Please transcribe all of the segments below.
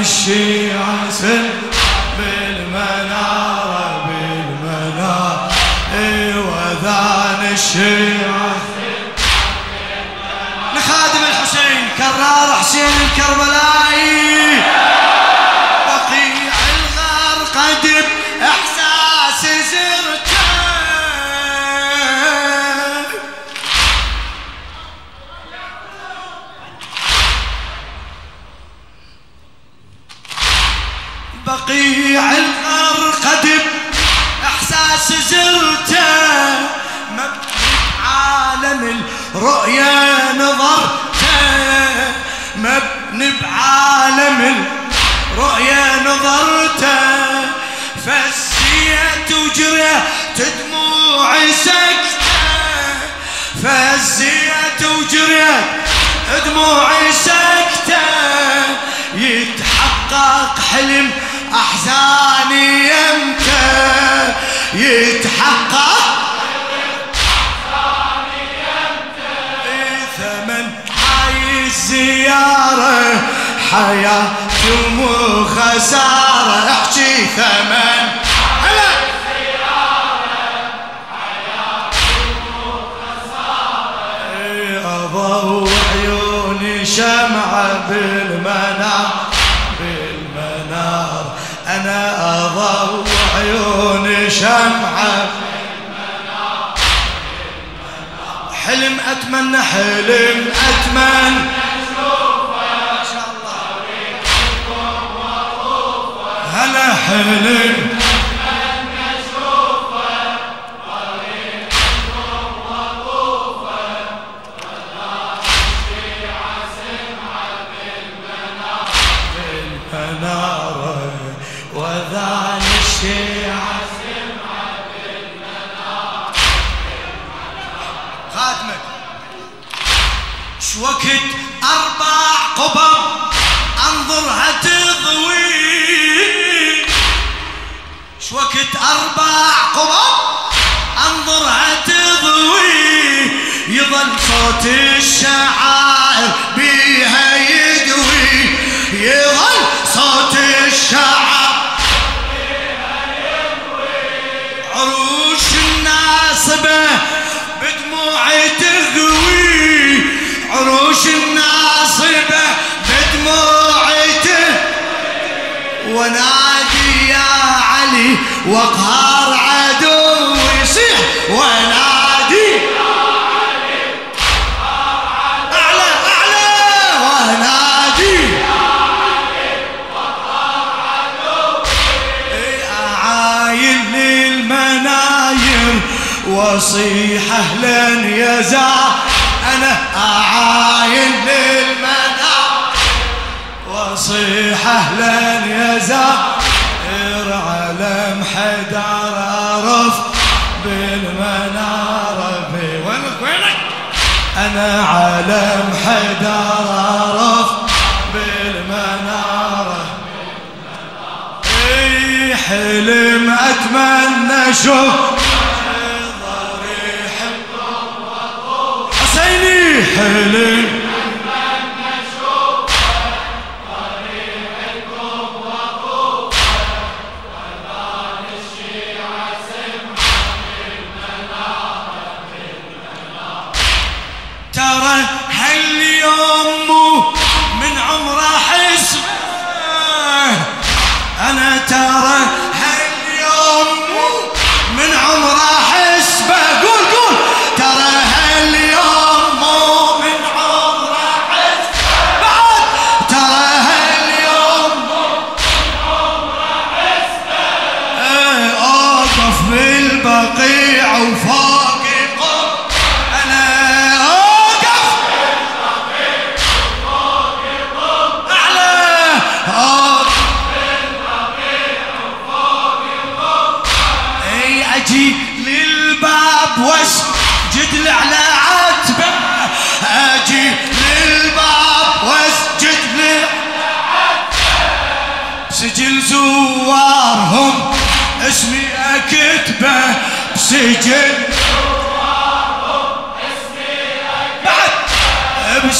الشيعة سل بالمنارة بالمنارة. وذان الشيعة. لخادم الحسين كرار حسين الكربلائي بقيع الغار قدم إحساس زرته مبني بعالم الرؤيا نظرته. مبني بعالم الرؤيا نظرته. فزيت وجريت دموعي سكته. فزيت وجريت دموعي سكته. يتحقق حلم أحزاني يمتى يتحقق؟ ثمن هاي الزيارة حياتي مو خسارة أحكي ثمن أضوء عيوني شمعة بالمنار أنا أضوء عيوني شمعة. حلم أتمنى حلم أتمنى. هلا حلم. شوكت أربع قبب أنظرها تضوي شوكت أربع قبب أنظرها تضوي يظل صوت الشعائر الناصبة بدموعي تغوي عروش الناصبة بدموعي تغوي. ونادي يا علي واقهر عدو وصيح أهلا يا زار أنا أعاين للمناير وصيح أهلا يا زار علم حدار عرف بالمنارة وينك وينك؟ أنا علم حدار عرف بالمنارة حلم أتمنى شوف Hello.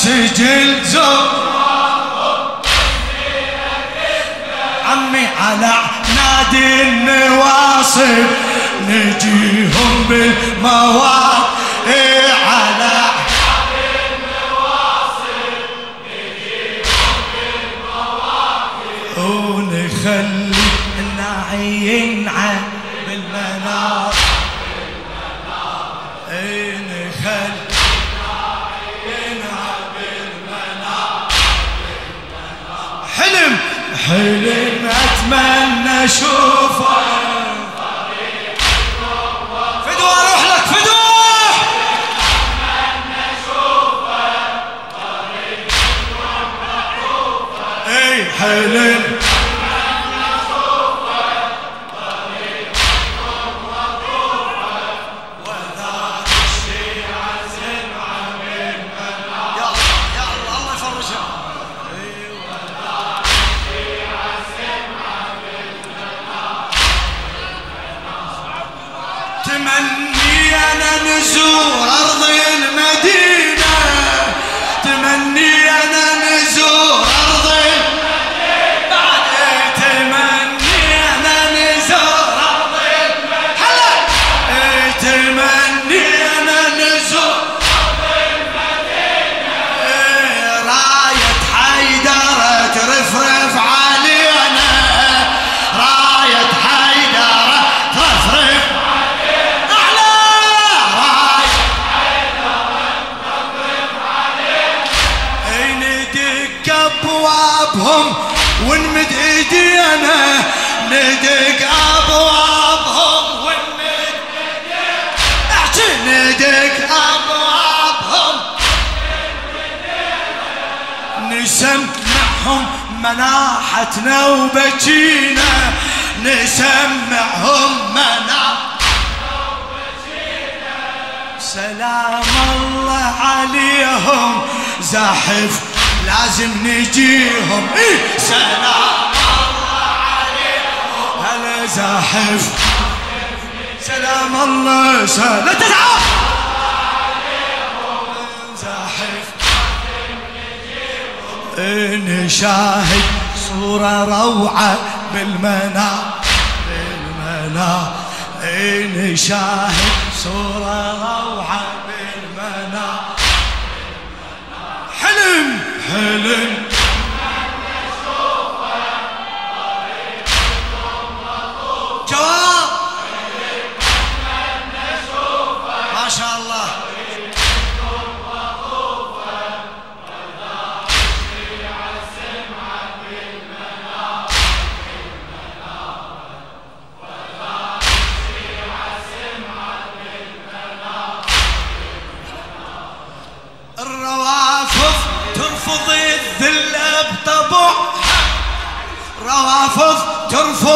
بسجل زوارهم عم دمي على نادي النواصب نجيهم بالمواقف إيه على ونخلي الناعي ينعى بالمنار. اي نخلي حلم اتمنى اشوفه حلم تمني أنا نزور أرض المدينة ندق ابوابهم ندق ابوابهم نسمعهم مناحتنا وبكينا. نسمعهم مناحتنا سلام الله عليهم. زاحف لازم نجيهم. إيه سلام. زاحف. سلام الله سلام. لا تزعل! زاحف. إيه نشاهد صورة روعة بالمنام بالمنام نشاهد صورة روعة بالمنام حلم حلم.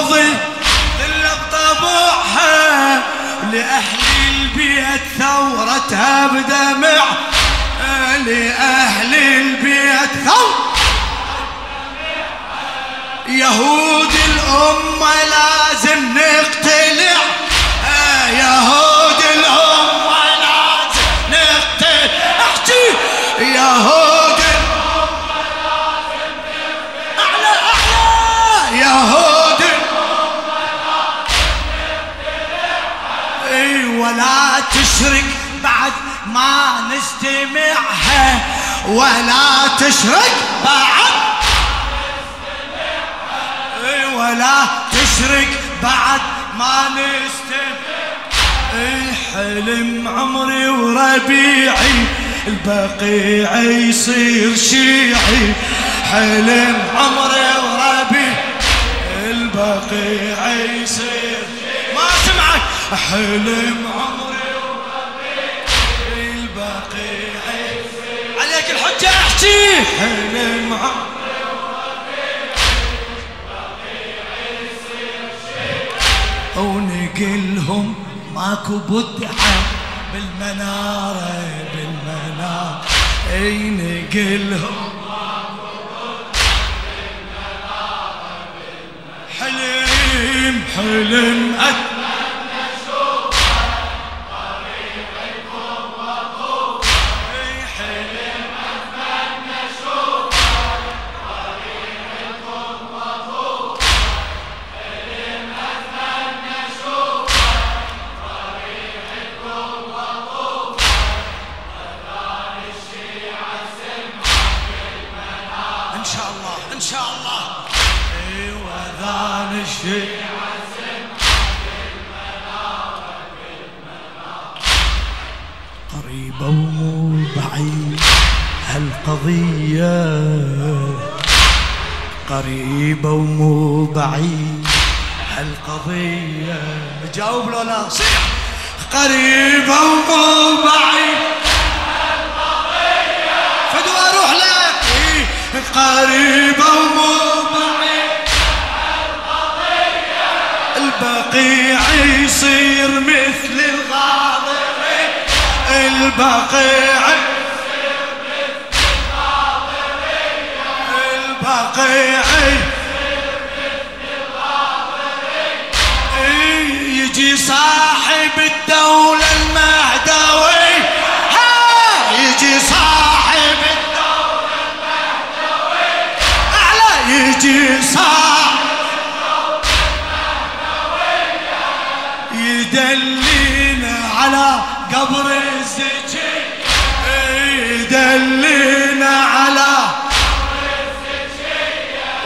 ترفض الذل بطبعها لأهل البيت ثورتها بدمع لأهل البيت ثورة يهود الأمة ولا تشرك بعد. ولا تشرك بعد. ما نستمع حلم عمري وربيعي البقيع يصير شيعي. حلم عمري وربيعي البقيع يصير ما سمعك حلم عمري وربيعي البقيع عليك الحجة احكي حلم عمري ونقلهم ماكو بدعة بالمنارة بالمنارة. اي نقلهم حلم حلم أتمنى الشيء قريبة وبعيد هالقضية قريبة ومو بعيد هالقضية. جاوب لو لا صيح. قريبة ومو بعيد هالقضية. فدوا أروح لك. إيه، قريبة ومو البقيع يصير مثل الغاضرين البقيع البقيع الزكي يدلينا على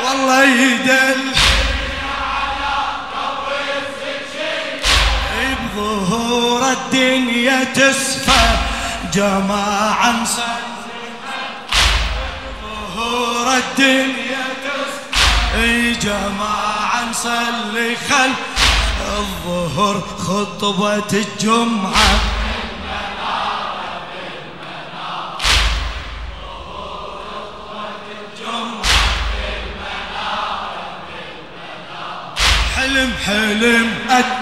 والله يدل. بظهور الدنيا تسفى جماعة ظهور الدنيا تسفى. جماعة نصلي خلف الظهر خطبة الجمعة. حلم أت